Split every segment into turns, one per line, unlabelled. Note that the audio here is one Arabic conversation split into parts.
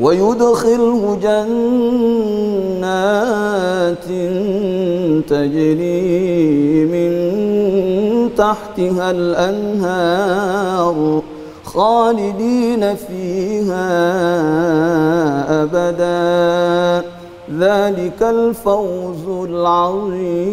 ويدخله جنات تجري من تحتها الأنهار خالدين فيها أبدا. ذلك الفوز العظيم.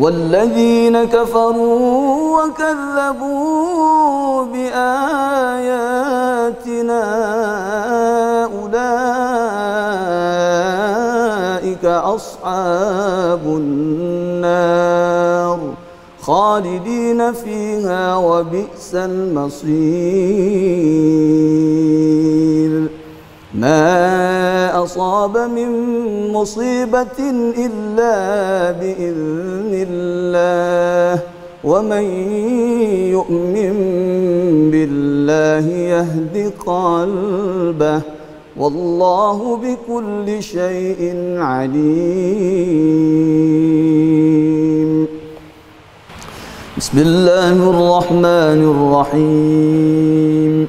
والذين كفروا وكذبوا بآياتنا أولئك أصحاب النار خالدين فيها وبئس المصير. ما أصاب من مصيبة إلا بإذن الله. ومن يؤمن بالله يهد قلبه. والله بكل شيء عليم. بسم الله الرحمن الرحيم.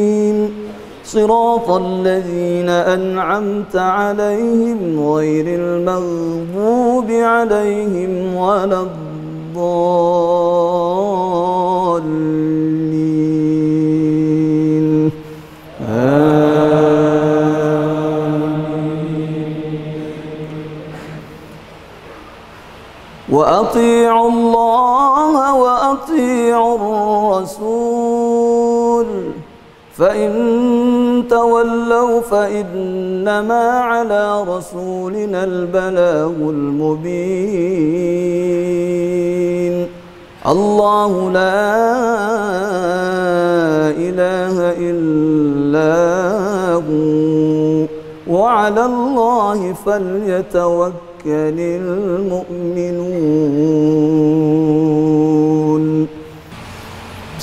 صراط الذين أنعمت عليهم غير المغضوب عليهم ولا الضالين. وأطيعوا الله وأطيعوا الرسول فإن تولوا فإنما على رسولنا البلاغ المبين. الله لا إله إلا هو. وعلى الله فليتوكل المؤمنون.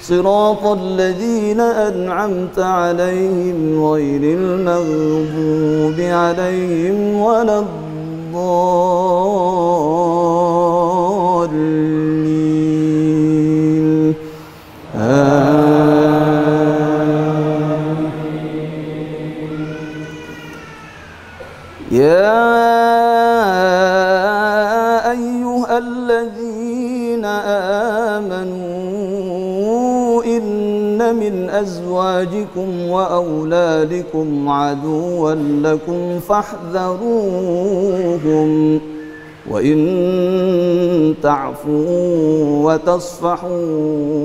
صراط الذين أنعمت عليهم غير المغضوب عليهم ولا الضالين. يا أزواجكم وأولادكم عدوا لكم فاحذروهم وإن تعفوا وتصفحوا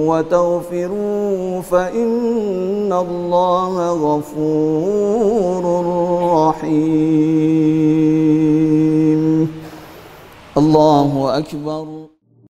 وتغفروا فإن الله غفور رحيم. الله أكبر.